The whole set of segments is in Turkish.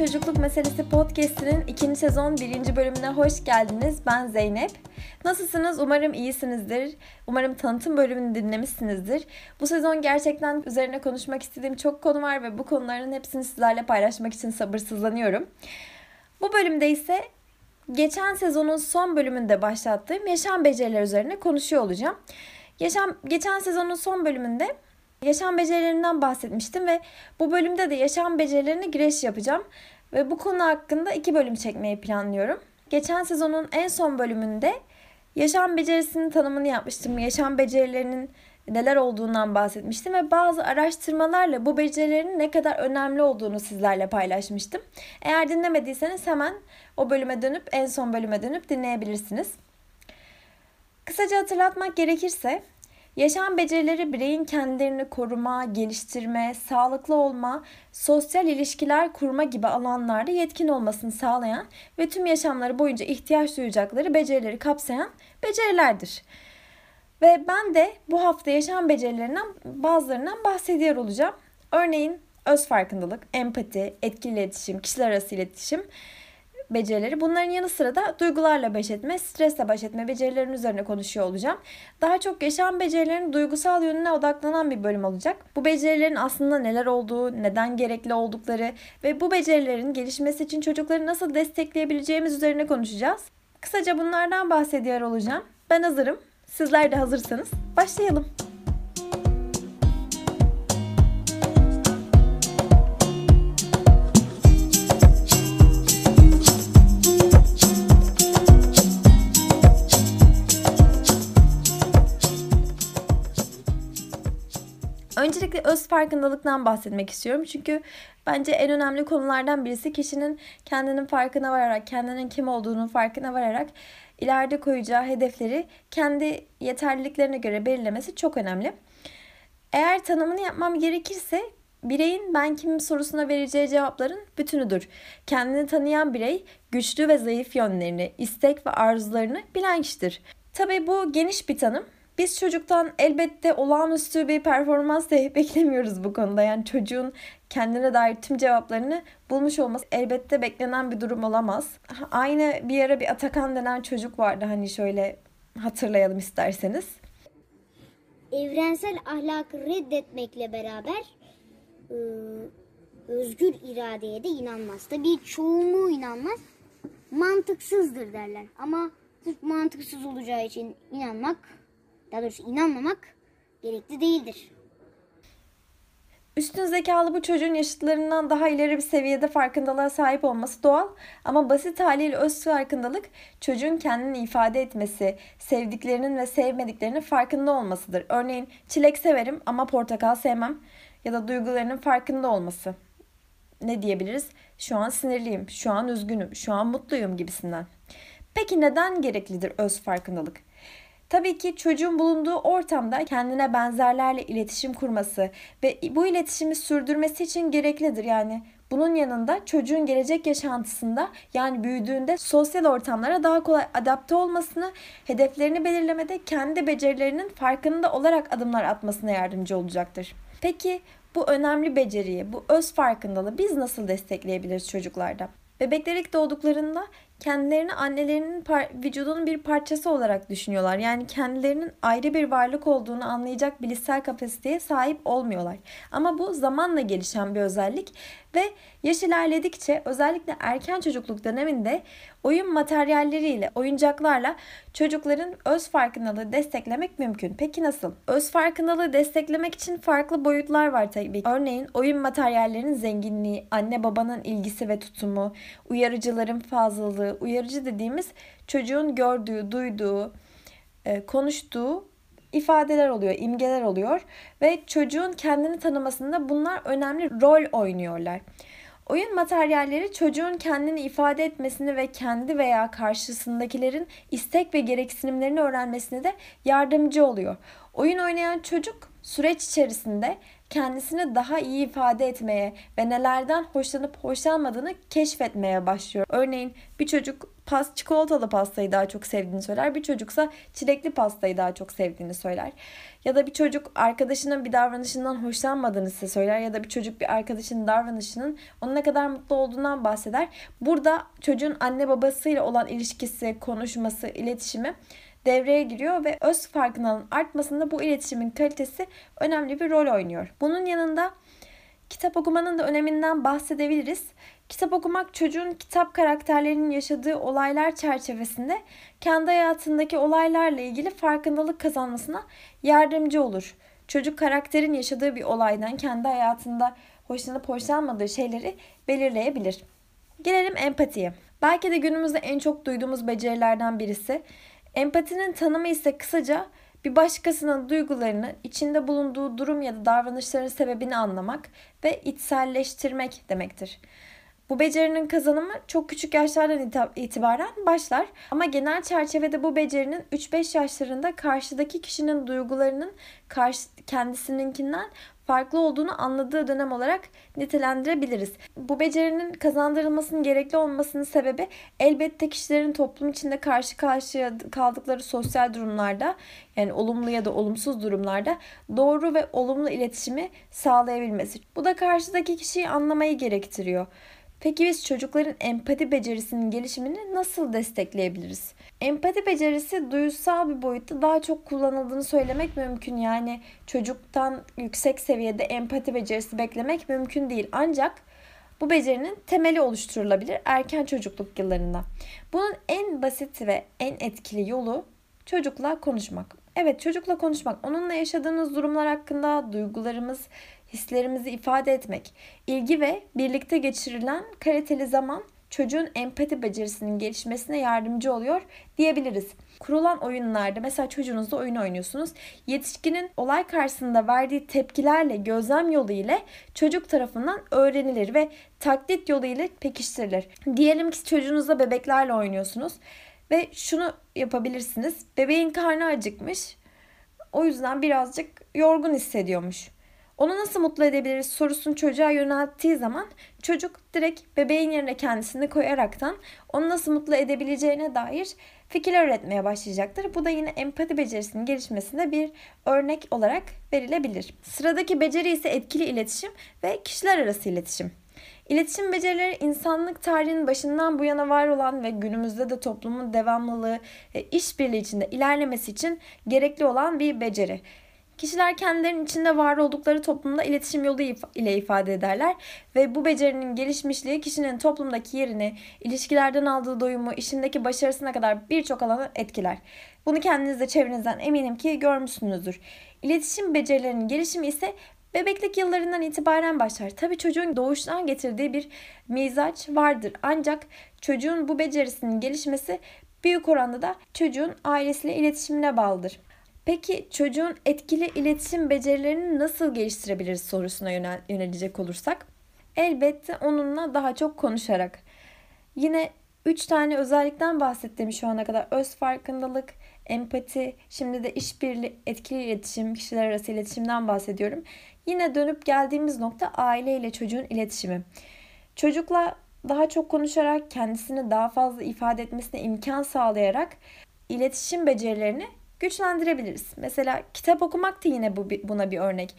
Çocukluk Meselesi podcastinin ikinci sezon birinci bölümüne hoş geldiniz. Ben Zeynep. Nasılsınız? Umarım iyisinizdir. Umarım tanıtım bölümünü dinlemişsinizdir. Bu sezon gerçekten üzerine konuşmak istediğim çok konu var ve bu konuların hepsini sizlerle paylaşmak için sabırsızlanıyorum. Bu bölümde ise geçen sezonun son bölümünde başlattığım yaşam becerileri üzerine konuşuyor olacağım. Yaşam, geçen sezonun son bölümünde yaşam becerilerinden bahsetmiştim ve bu bölümde de yaşam becerilerine giriş yapacağım. Ve bu konu hakkında iki bölüm çekmeyi planlıyorum. Geçen sezonun en son bölümünde yaşam becerisinin tanımını yapmıştım. Yaşam becerilerinin neler olduğundan bahsetmiştim ve bazı araştırmalarla bu becerilerin ne kadar önemli olduğunu sizlerle paylaşmıştım. Eğer dinlemediyseniz hemen o bölüme dönüp en son bölüme dönüp dinleyebilirsiniz. Kısaca hatırlatmak gerekirse Yaşam becerileri bireyin kendilerini koruma, geliştirme, sağlıklı olma, sosyal ilişkiler kurma gibi alanlarda yetkin olmasını sağlayan ve tüm yaşamları boyunca ihtiyaç duyacakları becerileri kapsayan becerilerdir. Ve ben de bu hafta yaşam becerilerinden bazılarından bahsediyor olacağım. Örneğin öz farkındalık, empati, etkili iletişim, kişiler arası iletişim, becerileri. Bunların yanı sıra da duygularla baş etme, stresle baş etme becerilerinin üzerine konuşuyor olacağım. Daha çok yaşam becerilerinin duygusal yönüne odaklanan bir bölüm olacak. Bu becerilerin aslında neler olduğu, neden gerekli oldukları ve bu becerilerin gelişmesi için çocukları nasıl destekleyebileceğimiz üzerine konuşacağız. Kısaca bunlardan bahsediyor olacağım. Ben hazırım. Sizler de hazırsanız başlayalım. Öncelikle öz farkındalıktan bahsetmek istiyorum. Çünkü bence en önemli konulardan birisi kişinin kendinin farkına vararak, kendinin kim olduğunun farkına vararak ileride koyacağı hedefleri kendi yeterliliklerine göre belirlemesi çok önemli. Eğer tanımını yapmam gerekirse bireyin ben kimim sorusuna vereceği cevapların bütünüdür. Kendini tanıyan birey güçlü ve zayıf yönlerini, istek ve arzularını bilen kişidir. Tabii bu geniş bir tanım biz çocuktan elbette olağanüstü bir performans da beklemiyoruz bu konuda. Yani çocuğun kendine dair tüm cevaplarını bulmuş olması elbette beklenen bir durum olamaz. Aynı bir ara bir Atakan denen çocuk vardı hani şöyle hatırlayalım isterseniz. Evrensel ahlakı reddetmekle beraber e, özgür iradeye de inanmaz. Tabii çoğunluğu inanmaz. Mantıksızdır derler. Ama mantıksız olacağı için inanmak daha doğrusu inanmamak gerekli değildir. Üstün zekalı bu çocuğun yaşıtlarından daha ileri bir seviyede farkındalığa sahip olması doğal ama basit haliyle öz farkındalık çocuğun kendini ifade etmesi, sevdiklerinin ve sevmediklerinin farkında olmasıdır. Örneğin çilek severim ama portakal sevmem ya da duygularının farkında olması. Ne diyebiliriz? Şu an sinirliyim, şu an üzgünüm, şu an mutluyum gibisinden. Peki neden gereklidir öz farkındalık? Tabii ki çocuğun bulunduğu ortamda kendine benzerlerle iletişim kurması ve bu iletişimi sürdürmesi için gereklidir. Yani bunun yanında çocuğun gelecek yaşantısında yani büyüdüğünde sosyal ortamlara daha kolay adapte olmasını, hedeflerini belirlemede kendi becerilerinin farkında olarak adımlar atmasına yardımcı olacaktır. Peki bu önemli beceriyi, bu öz farkındalığı biz nasıl destekleyebiliriz çocuklarda? Bebekler ilk doğduklarında kendilerini annelerinin vücudunun bir parçası olarak düşünüyorlar. Yani kendilerinin ayrı bir varlık olduğunu anlayacak bilişsel kapasiteye sahip olmuyorlar. Ama bu zamanla gelişen bir özellik ve yaş ilerledikçe özellikle erken çocukluk döneminde oyun materyalleriyle, oyuncaklarla çocukların öz farkındalığı desteklemek mümkün. Peki nasıl? Öz farkındalığı desteklemek için farklı boyutlar var tabii. Örneğin oyun materyallerinin zenginliği, anne babanın ilgisi ve tutumu, uyarıcıların fazlalığı, uyarıcı dediğimiz çocuğun gördüğü, duyduğu, e, konuştuğu ifadeler oluyor, imgeler oluyor ve çocuğun kendini tanımasında bunlar önemli rol oynuyorlar. Oyun materyalleri çocuğun kendini ifade etmesini ve kendi veya karşısındakilerin istek ve gereksinimlerini öğrenmesine de yardımcı oluyor. Oyun oynayan çocuk süreç içerisinde kendisini daha iyi ifade etmeye ve nelerden hoşlanıp hoşlanmadığını keşfetmeye başlıyor. Örneğin bir çocuk pas çikolatalı pastayı daha çok sevdiğini söyler. Bir çocuksa çilekli pastayı daha çok sevdiğini söyler. Ya da bir çocuk arkadaşının bir davranışından hoşlanmadığını size söyler ya da bir çocuk bir arkadaşının davranışının onun ne kadar mutlu olduğundan bahseder. Burada çocuğun anne babasıyla olan ilişkisi, konuşması, iletişimi devreye giriyor ve öz farkındalığın artmasında bu iletişimin kalitesi önemli bir rol oynuyor. Bunun yanında kitap okumanın da öneminden bahsedebiliriz. Kitap okumak çocuğun kitap karakterlerinin yaşadığı olaylar çerçevesinde kendi hayatındaki olaylarla ilgili farkındalık kazanmasına yardımcı olur. Çocuk karakterin yaşadığı bir olaydan kendi hayatında hoşlanıp hoşlanmadığı şeyleri belirleyebilir. Gelelim empatiye. Belki de günümüzde en çok duyduğumuz becerilerden birisi. Empatinin tanımı ise kısaca bir başkasının duygularını, içinde bulunduğu durum ya da davranışların sebebini anlamak ve içselleştirmek demektir. Bu becerinin kazanımı çok küçük yaşlardan itibaren başlar ama genel çerçevede bu becerinin 3-5 yaşlarında karşıdaki kişinin duygularının karşı, kendisininkinden farklı olduğunu anladığı dönem olarak nitelendirebiliriz. Bu becerinin kazandırılmasının gerekli olmasının sebebi elbette kişilerin toplum içinde karşı karşıya kaldıkları sosyal durumlarda yani olumlu ya da olumsuz durumlarda doğru ve olumlu iletişimi sağlayabilmesi. Bu da karşıdaki kişiyi anlamayı gerektiriyor. Peki biz çocukların empati becerisinin gelişimini nasıl destekleyebiliriz? Empati becerisi duyusal bir boyutta daha çok kullanıldığını söylemek mümkün. Yani çocuktan yüksek seviyede empati becerisi beklemek mümkün değil. Ancak bu becerinin temeli oluşturulabilir erken çocukluk yıllarında. Bunun en basit ve en etkili yolu çocukla konuşmak. Evet çocukla konuşmak, onunla yaşadığınız durumlar hakkında duygularımız, hislerimizi ifade etmek, ilgi ve birlikte geçirilen kaliteli zaman çocuğun empati becerisinin gelişmesine yardımcı oluyor diyebiliriz. Kurulan oyunlarda mesela çocuğunuzla oyun oynuyorsunuz. Yetişkinin olay karşısında verdiği tepkilerle gözlem yolu ile çocuk tarafından öğrenilir ve taklit yolu ile pekiştirilir. Diyelim ki çocuğunuzla bebeklerle oynuyorsunuz ve şunu yapabilirsiniz. Bebeğin karnı acıkmış. O yüzden birazcık yorgun hissediyormuş. Onu nasıl mutlu edebiliriz sorusunu çocuğa yönelttiği zaman çocuk direkt bebeğin yerine kendisini koyaraktan onu nasıl mutlu edebileceğine dair fikirler üretmeye başlayacaktır. Bu da yine empati becerisinin gelişmesinde bir örnek olarak verilebilir. Sıradaki beceri ise etkili iletişim ve kişiler arası iletişim. İletişim becerileri insanlık tarihinin başından bu yana var olan ve günümüzde de toplumun devamlılığı, işbirliği içinde ilerlemesi için gerekli olan bir beceri. Kişiler kendilerinin içinde var oldukları toplumda iletişim yolu ile ifade ederler ve bu becerinin gelişmişliği kişinin toplumdaki yerini, ilişkilerden aldığı doyumu, işindeki başarısına kadar birçok alanı etkiler. Bunu kendiniz de çevrenizden eminim ki görmüşsünüzdür. İletişim becerilerinin gelişimi ise bebeklik yıllarından itibaren başlar. Tabi çocuğun doğuştan getirdiği bir mizaç vardır. Ancak çocuğun bu becerisinin gelişmesi büyük oranda da çocuğun ailesiyle iletişimine bağlıdır. Peki çocuğun etkili iletişim becerilerini nasıl geliştirebiliriz sorusuna yönel, yönelecek olursak elbette onunla daha çok konuşarak. Yine 3 tane özellikten bahsettim şu ana kadar. Öz farkındalık, empati, şimdi de işbirliği, etkili iletişim, kişiler arası iletişimden bahsediyorum. Yine dönüp geldiğimiz nokta aile ile çocuğun iletişimi. Çocukla daha çok konuşarak, kendisini daha fazla ifade etmesine imkan sağlayarak iletişim becerilerini güçlendirebiliriz. Mesela kitap okumak da yine bu buna bir örnek.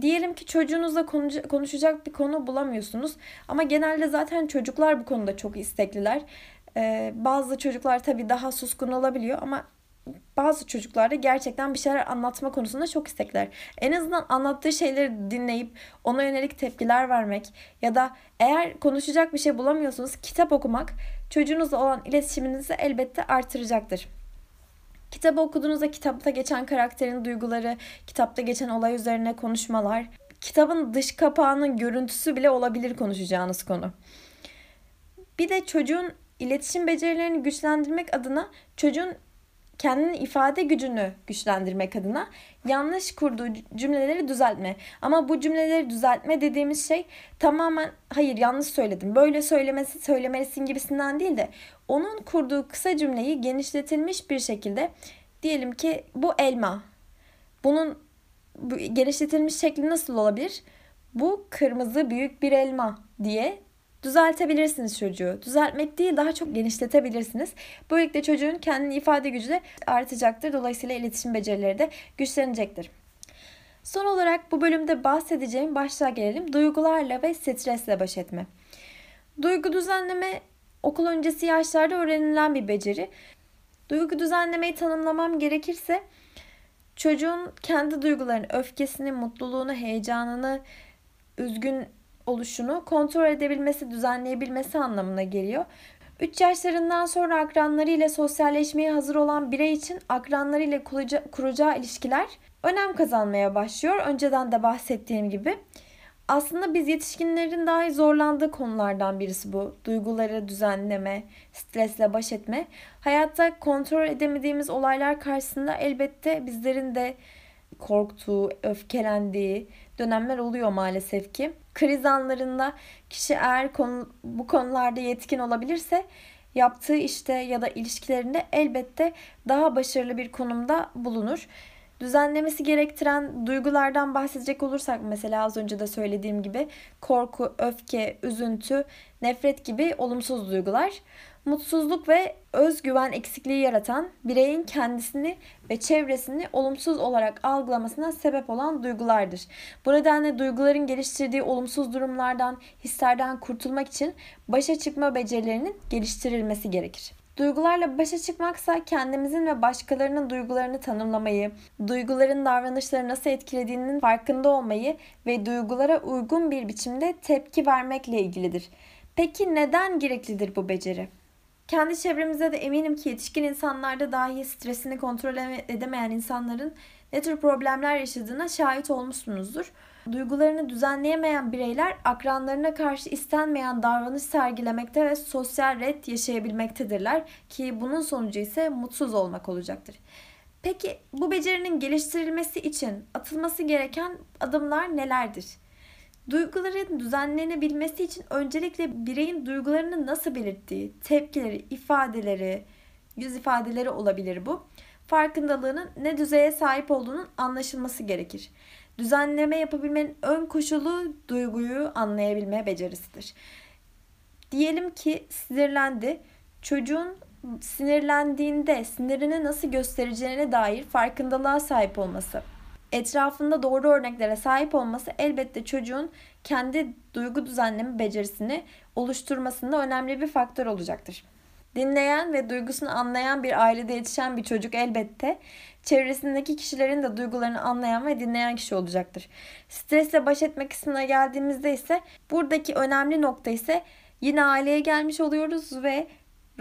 Diyelim ki çocuğunuzla konuşacak bir konu bulamıyorsunuz ama genelde zaten çocuklar bu konuda çok istekliler. Ee, bazı çocuklar tabii daha suskun olabiliyor ama bazı çocuklar da gerçekten bir şeyler anlatma konusunda çok istekler. En azından anlattığı şeyleri dinleyip ona yönelik tepkiler vermek ya da eğer konuşacak bir şey bulamıyorsunuz kitap okumak çocuğunuzla olan iletişiminizi elbette artıracaktır. Kitabı okuduğunuzda kitapta geçen karakterin duyguları, kitapta geçen olay üzerine konuşmalar, kitabın dış kapağının görüntüsü bile olabilir konuşacağınız konu. Bir de çocuğun iletişim becerilerini güçlendirmek adına çocuğun kendini ifade gücünü güçlendirmek adına yanlış kurduğu cümleleri düzeltme. Ama bu cümleleri düzeltme dediğimiz şey tamamen hayır yanlış söyledim. Böyle söylemesi söylemelisin gibisinden değil de onun kurduğu kısa cümleyi genişletilmiş bir şekilde diyelim ki bu elma. Bunun bu genişletilmiş şekli nasıl olabilir? Bu kırmızı büyük bir elma diye düzeltebilirsiniz çocuğu. Düzeltmek değil daha çok genişletebilirsiniz. Böylelikle çocuğun kendini ifade gücü de artacaktır. Dolayısıyla iletişim becerileri de güçlenecektir. Son olarak bu bölümde bahsedeceğim başlığa gelelim. Duygularla ve stresle baş etme. Duygu düzenleme okul öncesi yaşlarda öğrenilen bir beceri. Duygu düzenlemeyi tanımlamam gerekirse çocuğun kendi duygularını, öfkesini, mutluluğunu, heyecanını, üzgün oluşunu kontrol edebilmesi, düzenleyebilmesi anlamına geliyor. 3 yaşlarından sonra akranlarıyla sosyalleşmeye hazır olan birey için akranlarıyla kuracağı ilişkiler önem kazanmaya başlıyor. Önceden de bahsettiğim gibi. Aslında biz yetişkinlerin daha zorlandığı konulardan birisi bu. Duyguları düzenleme, stresle baş etme. Hayatta kontrol edemediğimiz olaylar karşısında elbette bizlerin de korktuğu, öfkelendiği dönemler oluyor maalesef ki. Kriz anlarında kişi eğer konu, bu konularda yetkin olabilirse yaptığı işte ya da ilişkilerinde elbette daha başarılı bir konumda bulunur. Düzenlemesi gerektiren duygulardan bahsedecek olursak mesela az önce de söylediğim gibi korku, öfke, üzüntü, nefret gibi olumsuz duygular mutsuzluk ve özgüven eksikliği yaratan bireyin kendisini ve çevresini olumsuz olarak algılamasına sebep olan duygulardır. Bu nedenle duyguların geliştirdiği olumsuz durumlardan, hislerden kurtulmak için başa çıkma becerilerinin geliştirilmesi gerekir. Duygularla başa çıkmaksa kendimizin ve başkalarının duygularını tanımlamayı, duyguların davranışları nasıl etkilediğinin farkında olmayı ve duygulara uygun bir biçimde tepki vermekle ilgilidir. Peki neden gereklidir bu beceri? Kendi çevremizde de eminim ki yetişkin insanlarda dahi stresini kontrol edemeyen insanların ne tür problemler yaşadığına şahit olmuşsunuzdur. Duygularını düzenleyemeyen bireyler akranlarına karşı istenmeyen davranış sergilemekte ve sosyal red yaşayabilmektedirler ki bunun sonucu ise mutsuz olmak olacaktır. Peki bu becerinin geliştirilmesi için atılması gereken adımlar nelerdir? Duyguların düzenlenebilmesi için öncelikle bireyin duygularını nasıl belirttiği, tepkileri, ifadeleri, yüz ifadeleri olabilir bu. Farkındalığının ne düzeye sahip olduğunun anlaşılması gerekir. Düzenleme yapabilmenin ön koşulu duyguyu anlayabilme becerisidir. Diyelim ki sinirlendi. Çocuğun sinirlendiğinde sinirini nasıl göstereceğine dair farkındalığa sahip olması etrafında doğru örneklere sahip olması elbette çocuğun kendi duygu düzenleme becerisini oluşturmasında önemli bir faktör olacaktır. Dinleyen ve duygusunu anlayan bir ailede yetişen bir çocuk elbette çevresindeki kişilerin de duygularını anlayan ve dinleyen kişi olacaktır. Stresle baş etme kısmına geldiğimizde ise buradaki önemli nokta ise yine aileye gelmiş oluyoruz ve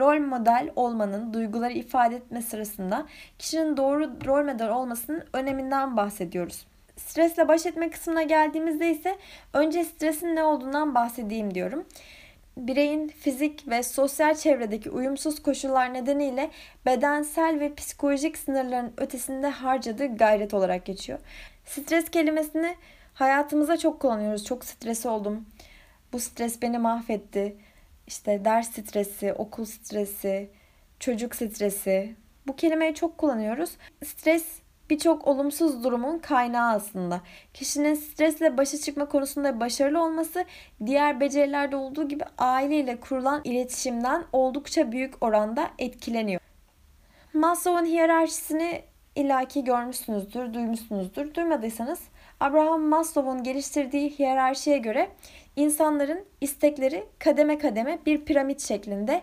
rol model olmanın duyguları ifade etme sırasında kişinin doğru rol model olmasının öneminden bahsediyoruz. Stresle baş etme kısmına geldiğimizde ise önce stresin ne olduğundan bahsedeyim diyorum. Bireyin fizik ve sosyal çevredeki uyumsuz koşullar nedeniyle bedensel ve psikolojik sınırların ötesinde harcadığı gayret olarak geçiyor. Stres kelimesini hayatımıza çok kullanıyoruz. Çok stres oldum. Bu stres beni mahvetti işte ders stresi, okul stresi, çocuk stresi. Bu kelimeyi çok kullanıyoruz. Stres birçok olumsuz durumun kaynağı aslında. Kişinin stresle başa çıkma konusunda başarılı olması diğer becerilerde olduğu gibi aileyle kurulan iletişimden oldukça büyük oranda etkileniyor. Maslow'un hiyerarşisini illaki görmüşsünüzdür, duymuşsunuzdur. Duymadıysanız Abraham Maslow'un geliştirdiği hiyerarşiye göre insanların istekleri kademe kademe bir piramit şeklinde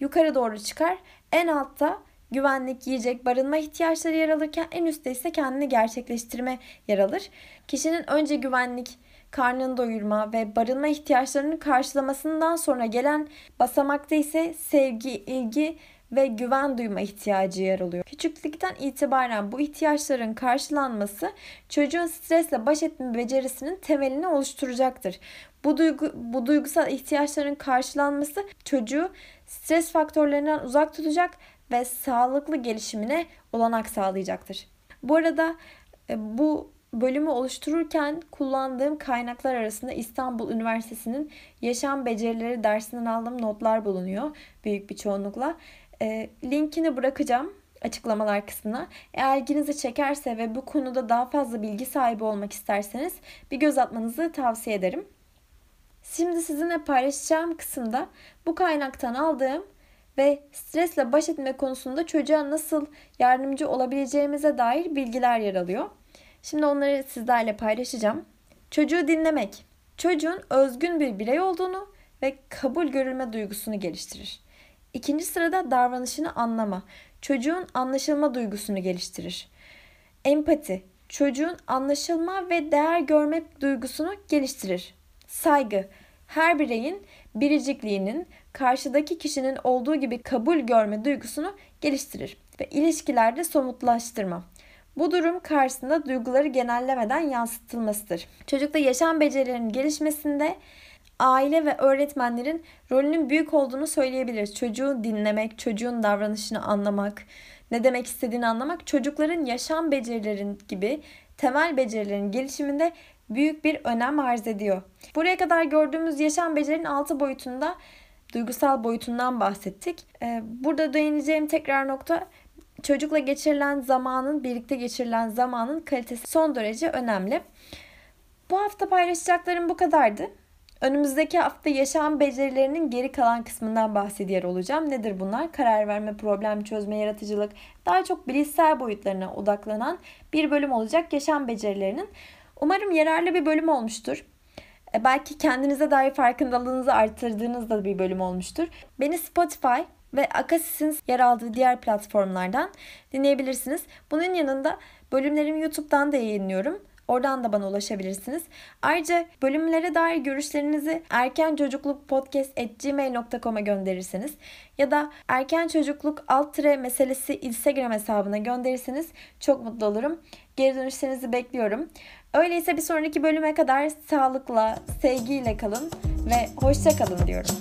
yukarı doğru çıkar. En altta güvenlik, yiyecek, barınma ihtiyaçları yer alırken en üstte ise kendini gerçekleştirme yer alır. Kişinin önce güvenlik, karnını doyurma ve barınma ihtiyaçlarını karşılamasından sonra gelen basamakta ise sevgi, ilgi ve güven duyma ihtiyacı yer alıyor. Küçüklükten itibaren bu ihtiyaçların karşılanması çocuğun stresle baş etme becerisinin temelini oluşturacaktır. Bu duygu bu duygusal ihtiyaçların karşılanması çocuğu stres faktörlerinden uzak tutacak ve sağlıklı gelişimine olanak sağlayacaktır. Bu arada e, bu bölümü oluştururken kullandığım kaynaklar arasında İstanbul Üniversitesi'nin yaşam becerileri dersinden aldığım notlar bulunuyor büyük bir çoğunlukla. E, linkini bırakacağım açıklamalar kısmına. Eğer ilginizi çekerse ve bu konuda daha fazla bilgi sahibi olmak isterseniz bir göz atmanızı tavsiye ederim. Şimdi sizinle paylaşacağım kısımda bu kaynaktan aldığım ve stresle baş etme konusunda çocuğa nasıl yardımcı olabileceğimize dair bilgiler yer alıyor. Şimdi onları sizlerle paylaşacağım. Çocuğu dinlemek. Çocuğun özgün bir birey olduğunu ve kabul görülme duygusunu geliştirir. İkinci sırada davranışını anlama. Çocuğun anlaşılma duygusunu geliştirir. Empati. Çocuğun anlaşılma ve değer görme duygusunu geliştirir. Saygı. Her bireyin biricikliğinin karşıdaki kişinin olduğu gibi kabul görme duygusunu geliştirir ve ilişkilerde somutlaştırma. Bu durum karşısında duyguları genellemeden yansıtılmasıdır. Çocukta yaşam becerilerinin gelişmesinde aile ve öğretmenlerin rolünün büyük olduğunu söyleyebiliriz. Çocuğu dinlemek, çocuğun davranışını anlamak, ne demek istediğini anlamak çocukların yaşam becerilerin gibi temel becerilerin gelişiminde büyük bir önem arz ediyor. Buraya kadar gördüğümüz yaşam becerinin altı boyutunda duygusal boyutundan bahsettik. Ee, burada değineceğim tekrar nokta çocukla geçirilen zamanın, birlikte geçirilen zamanın kalitesi son derece önemli. Bu hafta paylaşacaklarım bu kadardı. Önümüzdeki hafta yaşam becerilerinin geri kalan kısmından bahsediyor olacağım. Nedir bunlar? Karar verme, problem çözme, yaratıcılık, daha çok bilişsel boyutlarına odaklanan bir bölüm olacak yaşam becerilerinin. Umarım yararlı bir bölüm olmuştur. E, belki kendinize dair farkındalığınızı arttırdığınız da bir bölüm olmuştur. Beni Spotify ve Akasis'in yer aldığı diğer platformlardan dinleyebilirsiniz. Bunun yanında bölümlerimi YouTube'dan da yayınlıyorum. Oradan da bana ulaşabilirsiniz. Ayrıca bölümlere dair görüşlerinizi erken çocukluk podcast.gmail.com'a gönderirseniz ya da erken çocukluk alt tire meselesi Instagram hesabına gönderirseniz çok mutlu olurum. Geri dönüşlerinizi bekliyorum. Öyleyse bir sonraki bölüme kadar sağlıkla, sevgiyle kalın ve hoşça kalın diyorum.